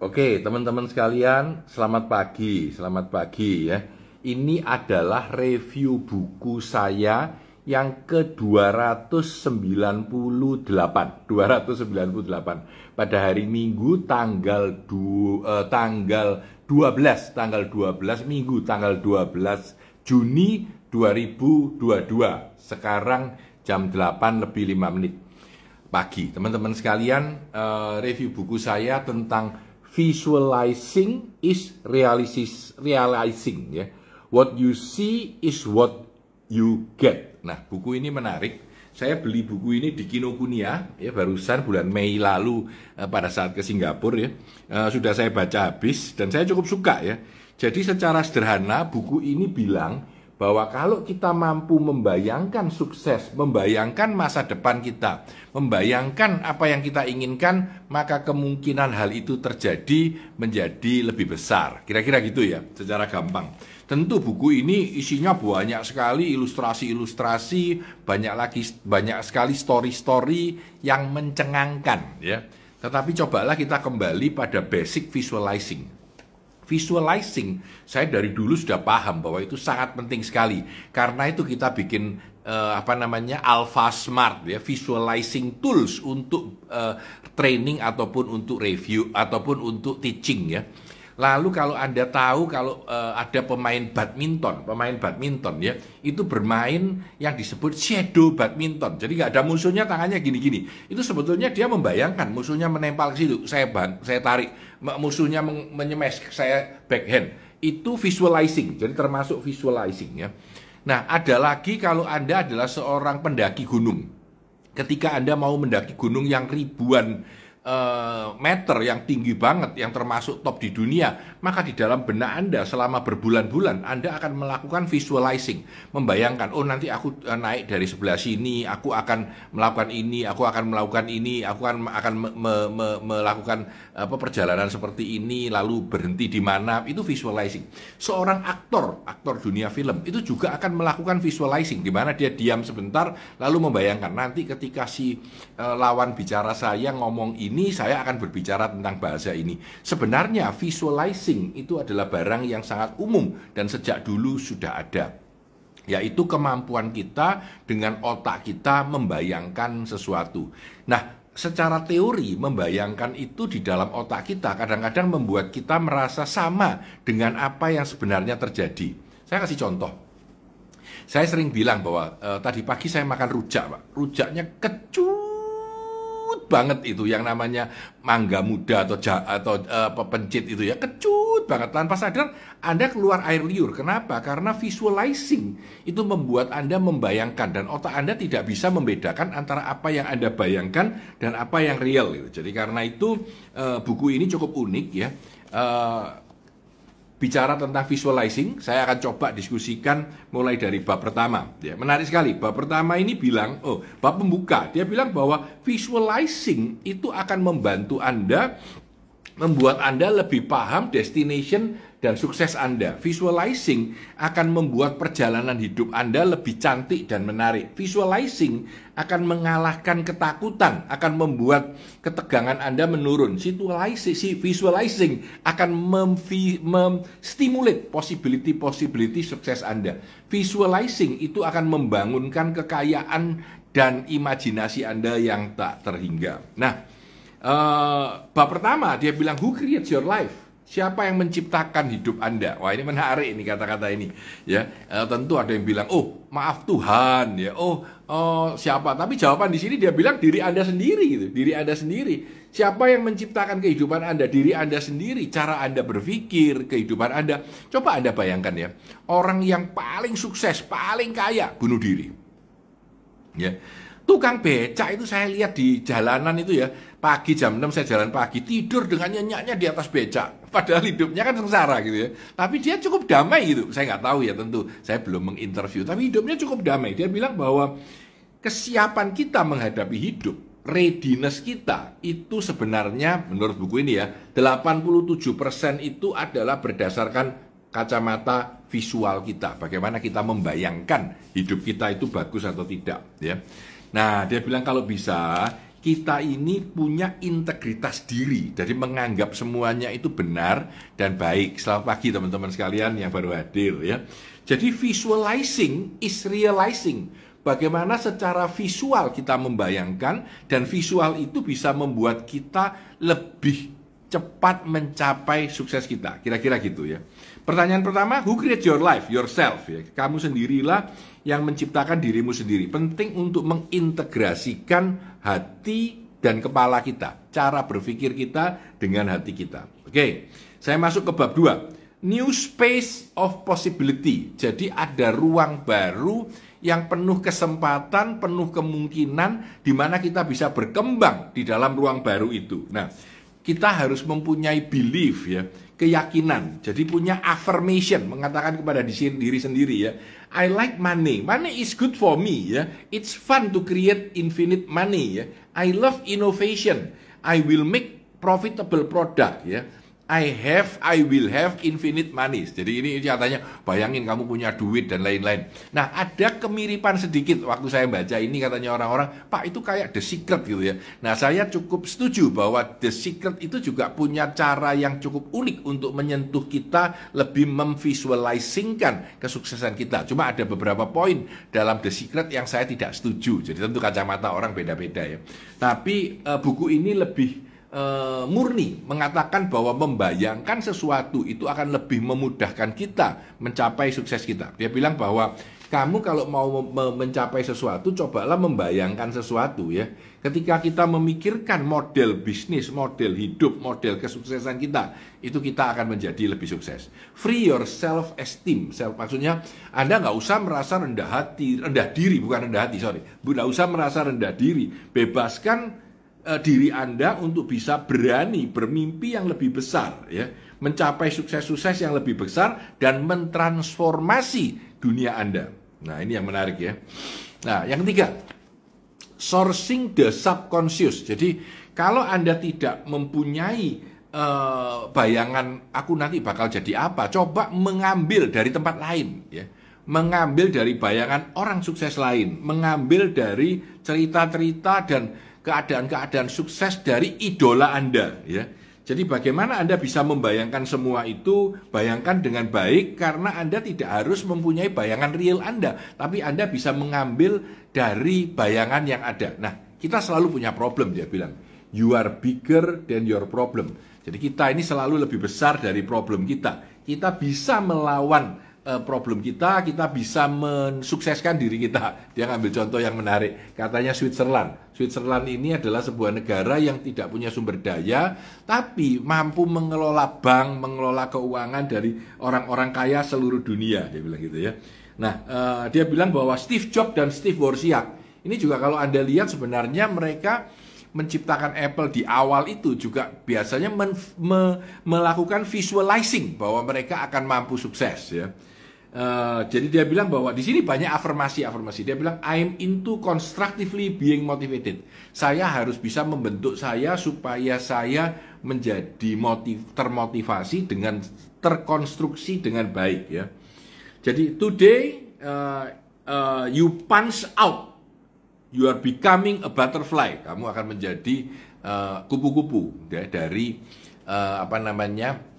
Oke, teman-teman sekalian, selamat pagi, selamat pagi ya. Ini adalah review buku saya yang ke-298, 298 pada hari Minggu tanggal du, eh, tanggal 12, tanggal 12 Minggu tanggal 12 Juni 2022. Sekarang jam 8 lebih 5 menit pagi. Teman-teman sekalian, eh, review buku saya tentang visualizing is realizing, realizing ya. What you see is what you get. Nah, buku ini menarik. Saya beli buku ini di Kinokuniya ya barusan bulan Mei lalu eh, pada saat ke Singapura ya. Eh, sudah saya baca habis dan saya cukup suka ya. Jadi secara sederhana buku ini bilang bahwa kalau kita mampu membayangkan sukses, membayangkan masa depan kita, membayangkan apa yang kita inginkan, maka kemungkinan hal itu terjadi menjadi lebih besar. Kira-kira gitu ya, secara gampang. Tentu buku ini isinya banyak sekali ilustrasi-ilustrasi, banyak lagi banyak sekali story-story yang mencengangkan ya. Tetapi cobalah kita kembali pada basic visualizing visualizing. Saya dari dulu sudah paham bahwa itu sangat penting sekali. Karena itu kita bikin uh, apa namanya Alpha Smart ya visualizing tools untuk uh, training ataupun untuk review ataupun untuk teaching ya Lalu kalau Anda tahu kalau uh, ada pemain badminton, pemain badminton ya, itu bermain yang disebut shadow badminton. Jadi nggak ada musuhnya tangannya gini-gini. Itu sebetulnya dia membayangkan musuhnya menempel ke situ. Saya bang, saya tarik, musuhnya menyemes, saya backhand. Itu visualizing. Jadi termasuk visualizing ya. Nah, ada lagi kalau Anda adalah seorang pendaki gunung. Ketika Anda mau mendaki gunung yang ribuan uh, meter yang tinggi banget yang termasuk top di dunia maka di dalam benak Anda selama berbulan-bulan Anda akan melakukan visualizing. Membayangkan oh nanti aku uh, naik dari sebelah sini aku akan melakukan ini aku akan melakukan ini aku akan akan me, me, me, melakukan apa perjalanan seperti ini lalu berhenti di mana itu visualizing. Seorang aktor aktor dunia film itu juga akan melakukan visualizing di mana dia diam sebentar lalu membayangkan nanti ketika si uh, lawan bicara saya ngomong ini ini saya akan berbicara tentang bahasa ini. Sebenarnya visualizing itu adalah barang yang sangat umum dan sejak dulu sudah ada yaitu kemampuan kita dengan otak kita membayangkan sesuatu. Nah, secara teori membayangkan itu di dalam otak kita kadang-kadang membuat kita merasa sama dengan apa yang sebenarnya terjadi. Saya kasih contoh. Saya sering bilang bahwa e, tadi pagi saya makan rujak, Pak. Rujaknya kecut banget itu yang namanya mangga muda atau ja, atau uh, pencit itu ya kecut banget tanpa sadar Anda keluar air liur. Kenapa? Karena visualizing itu membuat Anda membayangkan dan otak Anda tidak bisa membedakan antara apa yang Anda bayangkan dan apa yang real gitu. Jadi karena itu uh, buku ini cukup unik ya. Uh, bicara tentang visualizing, saya akan coba diskusikan mulai dari bab pertama. Ya, menarik sekali. Bab pertama ini bilang, oh, bab pembuka. Dia bilang bahwa visualizing itu akan membantu Anda membuat Anda lebih paham destination dan sukses Anda. Visualizing akan membuat perjalanan hidup Anda lebih cantik dan menarik. Visualizing akan mengalahkan ketakutan, akan membuat ketegangan Anda menurun. Situasi visualizing akan memstimulate possibility-possibility sukses Anda. Visualizing itu akan membangunkan kekayaan dan imajinasi Anda yang tak terhingga. Nah, uh, bab pertama dia bilang who creates your life? Siapa yang menciptakan hidup Anda? Wah, ini menarik ini kata-kata ini. Ya, e, tentu ada yang bilang, "Oh, maaf Tuhan." Ya, "Oh, oh siapa?" Tapi jawaban di sini dia bilang diri Anda sendiri gitu. Diri Anda sendiri. Siapa yang menciptakan kehidupan Anda? Diri Anda sendiri. Cara Anda berpikir, kehidupan Anda. Coba Anda bayangkan ya. Orang yang paling sukses, paling kaya bunuh diri. Ya. Tukang becak itu saya lihat di jalanan itu ya, pagi jam 6 saya jalan pagi, tidur dengan nyenyaknya di atas becak Padahal hidupnya kan sengsara gitu ya. Tapi dia cukup damai gitu. Saya nggak tahu ya tentu. Saya belum menginterview. Tapi hidupnya cukup damai. Dia bilang bahwa kesiapan kita menghadapi hidup, readiness kita itu sebenarnya menurut buku ini ya, 87% itu adalah berdasarkan kacamata visual kita. Bagaimana kita membayangkan hidup kita itu bagus atau tidak ya. Nah, dia bilang kalau bisa kita ini punya integritas diri, jadi menganggap semuanya itu benar dan baik. Selamat pagi teman-teman sekalian yang baru hadir ya. Jadi visualizing is realizing. Bagaimana secara visual kita membayangkan dan visual itu bisa membuat kita lebih cepat mencapai sukses kita. Kira-kira gitu ya. Pertanyaan pertama, who create your life? Yourself ya. Kamu sendirilah yang menciptakan dirimu sendiri. Penting untuk mengintegrasikan hati dan kepala kita, cara berpikir kita dengan hati kita. Oke, saya masuk ke bab 2. New space of possibility. Jadi ada ruang baru yang penuh kesempatan, penuh kemungkinan di mana kita bisa berkembang di dalam ruang baru itu. Nah, kita harus mempunyai belief ya, keyakinan. Jadi punya affirmation, mengatakan kepada diri sendiri ya, I like money. Money is good for me ya. It's fun to create infinite money ya. I love innovation. I will make profitable product ya. I have, I will have infinite money. Jadi ini katanya bayangin kamu punya duit dan lain-lain. Nah ada kemiripan sedikit waktu saya baca ini katanya orang-orang, Pak itu kayak The Secret gitu ya. Nah saya cukup setuju bahwa The Secret itu juga punya cara yang cukup unik untuk menyentuh kita lebih memvisualisingkan kesuksesan kita. Cuma ada beberapa poin dalam The Secret yang saya tidak setuju. Jadi tentu kacamata orang beda-beda ya. Tapi uh, buku ini lebih e, murni mengatakan bahwa membayangkan sesuatu itu akan lebih memudahkan kita mencapai sukses kita. Dia bilang bahwa kamu kalau mau mencapai sesuatu cobalah membayangkan sesuatu ya. Ketika kita memikirkan model bisnis, model hidup, model kesuksesan kita, itu kita akan menjadi lebih sukses. Free your self esteem. Self maksudnya Anda nggak usah merasa rendah hati, rendah diri bukan rendah hati, sorry. Nggak usah merasa rendah diri. Bebaskan uh, diri Anda untuk bisa berani bermimpi yang lebih besar ya, mencapai sukses-sukses yang lebih besar dan mentransformasi dunia Anda. Nah, ini yang menarik ya. Nah, yang ketiga, sourcing the subconscious. Jadi, kalau Anda tidak mempunyai uh, bayangan aku nanti bakal jadi apa, coba mengambil dari tempat lain ya mengambil dari bayangan orang sukses lain, mengambil dari cerita-cerita dan keadaan-keadaan sukses dari idola Anda ya. Jadi bagaimana Anda bisa membayangkan semua itu, bayangkan dengan baik karena Anda tidak harus mempunyai bayangan real Anda, tapi Anda bisa mengambil dari bayangan yang ada. Nah, kita selalu punya problem dia bilang. You are bigger than your problem. Jadi kita ini selalu lebih besar dari problem kita. Kita bisa melawan uh, problem kita, kita bisa mensukseskan diri kita. Dia ngambil contoh yang menarik, katanya Switzerland. Switzerland ini adalah sebuah negara yang tidak punya sumber daya, tapi mampu mengelola bank, mengelola keuangan dari orang-orang kaya seluruh dunia. Dia bilang gitu ya. Nah, uh, dia bilang bahwa Steve Jobs dan Steve Wozniak ini juga kalau anda lihat sebenarnya mereka menciptakan Apple di awal itu juga biasanya me, melakukan visualizing bahwa mereka akan mampu sukses ya. Uh, jadi dia bilang bahwa di sini banyak afirmasi-afirmasi. Dia bilang I'm into constructively being motivated. Saya harus bisa membentuk saya supaya saya menjadi motiv termotivasi dengan terkonstruksi dengan baik ya. Jadi today uh, uh, you punch out, you are becoming a butterfly. Kamu akan menjadi kupu-kupu uh, ya, dari uh, apa namanya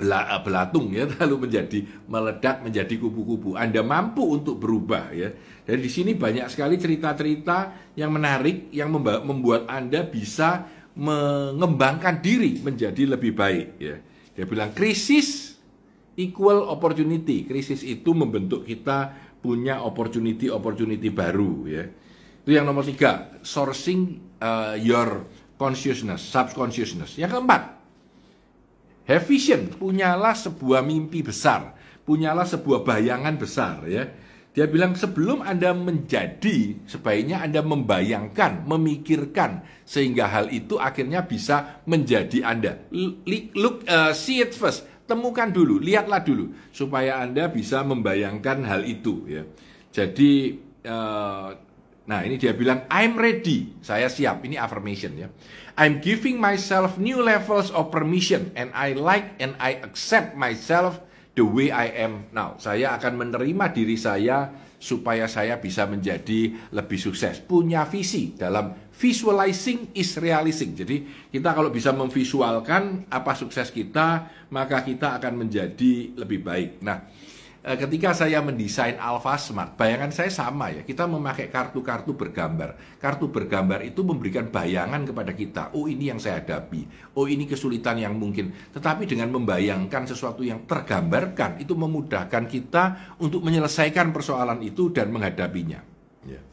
belatung ya lalu menjadi meledak menjadi kupu-kupu. Anda mampu untuk berubah ya. Dan di sini banyak sekali cerita-cerita yang menarik yang membuat Anda bisa mengembangkan diri menjadi lebih baik ya. Dia bilang krisis equal opportunity. Krisis itu membentuk kita punya opportunity opportunity baru ya. Itu yang nomor tiga, sourcing uh, your consciousness, subconsciousness. Yang keempat, Have vision, punyalah sebuah mimpi besar, punyalah sebuah bayangan besar ya. Dia bilang sebelum Anda menjadi, sebaiknya Anda membayangkan, memikirkan sehingga hal itu akhirnya bisa menjadi Anda. Look, uh, see it first, temukan dulu, lihatlah dulu supaya Anda bisa membayangkan hal itu ya. Jadi uh, Nah, ini dia bilang I'm ready. Saya siap. Ini affirmation ya. I'm giving myself new levels of permission and I like and I accept myself the way I am now. Saya akan menerima diri saya supaya saya bisa menjadi lebih sukses. Punya visi dalam visualizing is realizing. Jadi kita kalau bisa memvisualkan apa sukses kita, maka kita akan menjadi lebih baik. Nah, ketika saya mendesain Alpha Smart, bayangan saya sama ya. Kita memakai kartu-kartu bergambar. Kartu bergambar itu memberikan bayangan kepada kita. Oh ini yang saya hadapi. Oh ini kesulitan yang mungkin. Tetapi dengan membayangkan sesuatu yang tergambarkan, itu memudahkan kita untuk menyelesaikan persoalan itu dan menghadapinya. Ya.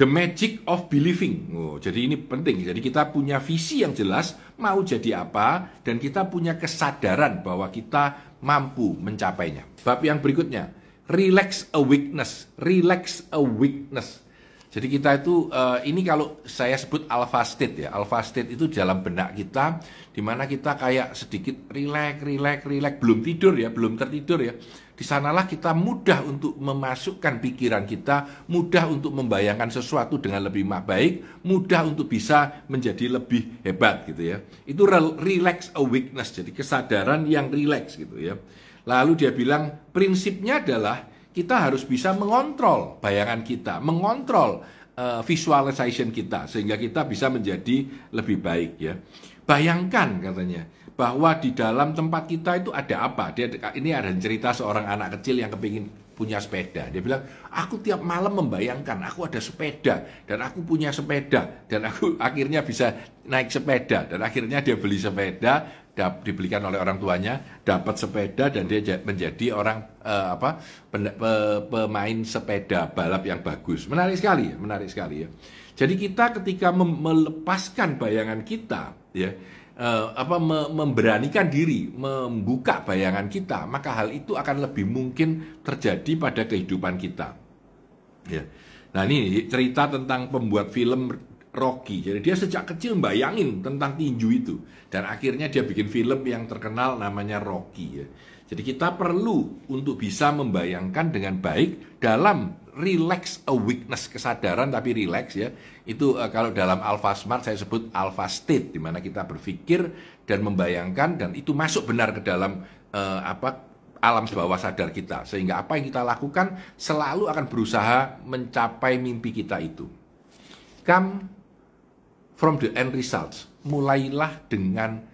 The magic of believing. Oh, jadi ini penting. Jadi kita punya visi yang jelas, mau jadi apa, dan kita punya kesadaran bahwa kita mampu mencapainya. Bab yang berikutnya, relax a weakness, relax a weakness. Jadi kita itu uh, ini kalau saya sebut alpha state ya, alpha state itu dalam benak kita di mana kita kayak sedikit relax, relax, relax, belum tidur ya, belum tertidur ya. Di sanalah kita mudah untuk memasukkan pikiran kita, mudah untuk membayangkan sesuatu dengan lebih baik, mudah untuk bisa menjadi lebih hebat gitu ya. Itu relax a weakness, jadi kesadaran yang relax gitu ya. Lalu dia bilang prinsipnya adalah kita harus bisa mengontrol bayangan kita, mengontrol uh, visualization kita sehingga kita bisa menjadi lebih baik ya. Bayangkan katanya bahwa di dalam tempat kita itu ada apa? Dia ini ada cerita seorang anak kecil yang kepingin punya sepeda. Dia bilang, aku tiap malam membayangkan aku ada sepeda dan aku punya sepeda dan aku akhirnya bisa naik sepeda dan akhirnya dia beli sepeda dibelikan oleh orang tuanya, dapat sepeda dan dia menjadi orang uh, apa pemain sepeda balap yang bagus. Menarik sekali, ya, menarik sekali ya. Jadi kita ketika melepaskan bayangan kita, ya uh, apa me, memberanikan diri, membuka bayangan kita, maka hal itu akan lebih mungkin terjadi pada kehidupan kita. Ya. Nah ini cerita tentang pembuat film Rocky. Jadi dia sejak kecil bayangin tentang tinju itu dan akhirnya dia bikin film yang terkenal namanya Rocky ya. Jadi kita perlu untuk bisa membayangkan dengan baik dalam relax a weakness kesadaran tapi relax ya. Itu uh, kalau dalam Alpha Smart saya sebut Alpha State di mana kita berpikir dan membayangkan dan itu masuk benar ke dalam uh, apa alam bawah sadar kita sehingga apa yang kita lakukan selalu akan berusaha mencapai mimpi kita itu. Come from the end results. Mulailah dengan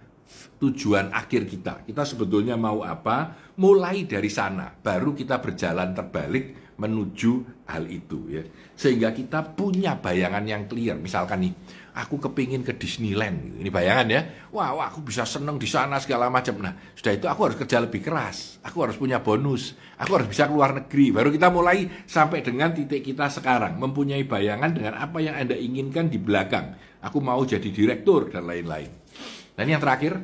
tujuan akhir kita. Kita sebetulnya mau apa? Mulai dari sana, baru kita berjalan terbalik menuju hal itu ya. Sehingga kita punya bayangan yang clear. Misalkan nih, aku kepingin ke Disneyland. Ini bayangan ya. Wah, wah aku bisa seneng di sana segala macam. Nah, sudah itu aku harus kerja lebih keras. Aku harus punya bonus. Aku harus bisa keluar negeri. Baru kita mulai sampai dengan titik kita sekarang. Mempunyai bayangan dengan apa yang Anda inginkan di belakang. Aku mau jadi direktur dan lain-lain. Dan yang terakhir,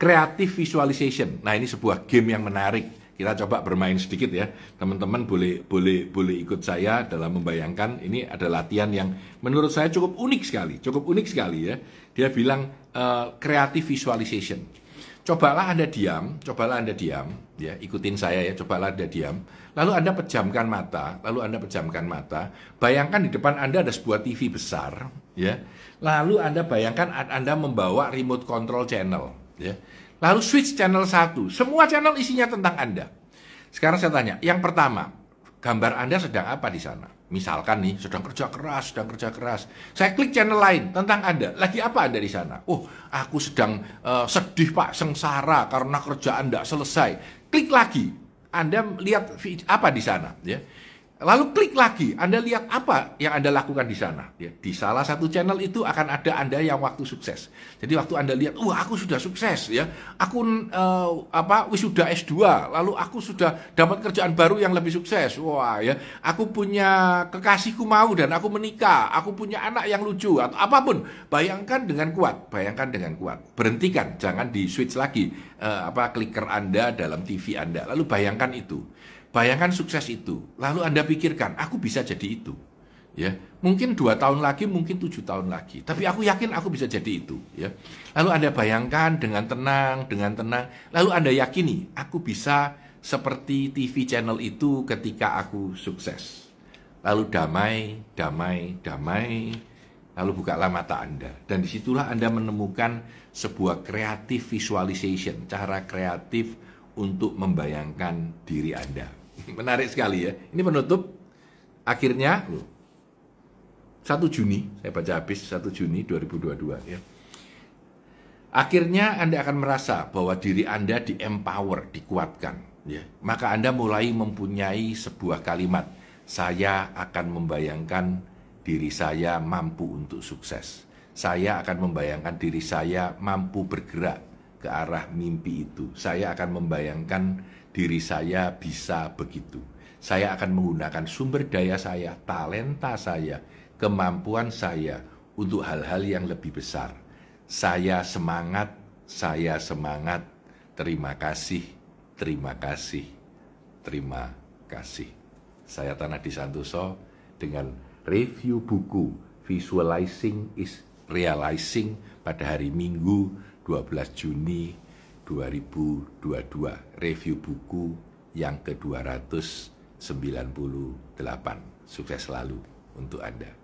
creative visualization. Nah, ini sebuah game yang menarik kita coba bermain sedikit ya. Teman-teman boleh boleh boleh ikut saya dalam membayangkan ini ada latihan yang menurut saya cukup unik sekali cukup unik sekali ya. Dia bilang uh, creative visualization. Cobalah anda diam cobalah anda diam ya ikutin saya ya cobalah anda diam. Lalu anda pejamkan mata lalu anda pejamkan mata. Bayangkan di depan anda ada sebuah TV besar ya. Lalu anda bayangkan anda membawa remote control channel ya Lalu switch channel satu. Semua channel isinya tentang Anda. Sekarang saya tanya, yang pertama, gambar Anda sedang apa di sana? Misalkan nih, sedang kerja keras, sedang kerja keras. Saya klik channel lain tentang Anda. Lagi apa Anda di sana? Oh, aku sedang uh, sedih Pak, sengsara karena kerjaan tidak selesai. Klik lagi. Anda lihat apa di sana, ya. Lalu klik lagi, Anda lihat apa yang Anda lakukan di sana. Ya, di salah satu channel itu akan ada Anda yang waktu sukses. Jadi waktu Anda lihat, wah aku sudah sukses ya, aku uh, apa wisuda S2, lalu aku sudah dapat kerjaan baru yang lebih sukses. Wah ya, aku punya kekasihku mau dan aku menikah, aku punya anak yang lucu atau apa pun. Bayangkan dengan kuat, bayangkan dengan kuat. Berhentikan, jangan di switch lagi uh, apa clicker Anda dalam TV Anda. Lalu bayangkan itu. Bayangkan sukses itu. Lalu Anda pikirkan, aku bisa jadi itu. Ya, mungkin dua tahun lagi, mungkin tujuh tahun lagi. Tapi aku yakin aku bisa jadi itu. Ya, lalu Anda bayangkan dengan tenang, dengan tenang. Lalu Anda yakini, aku bisa seperti TV channel itu ketika aku sukses. Lalu damai, damai, damai. Lalu bukalah mata Anda. Dan di situlah Anda menemukan sebuah kreatif visualization, cara kreatif untuk membayangkan diri Anda. Menarik sekali ya. Ini penutup. Akhirnya 1 Juni, saya baca habis 1 Juni 2022 ya. Akhirnya Anda akan merasa bahwa diri Anda di empower, dikuatkan. Ya. Maka Anda mulai mempunyai sebuah kalimat, saya akan membayangkan diri saya mampu untuk sukses. Saya akan membayangkan diri saya mampu bergerak ke arah mimpi itu. Saya akan membayangkan diri saya bisa begitu. Saya akan menggunakan sumber daya saya, talenta saya, kemampuan saya untuk hal-hal yang lebih besar. Saya semangat, saya semangat. Terima kasih, terima kasih, terima kasih. Saya Tanah Disantoso dengan review buku Visualizing is Realizing pada hari Minggu 12 Juni 2022 review buku yang ke-298 sukses selalu untuk Anda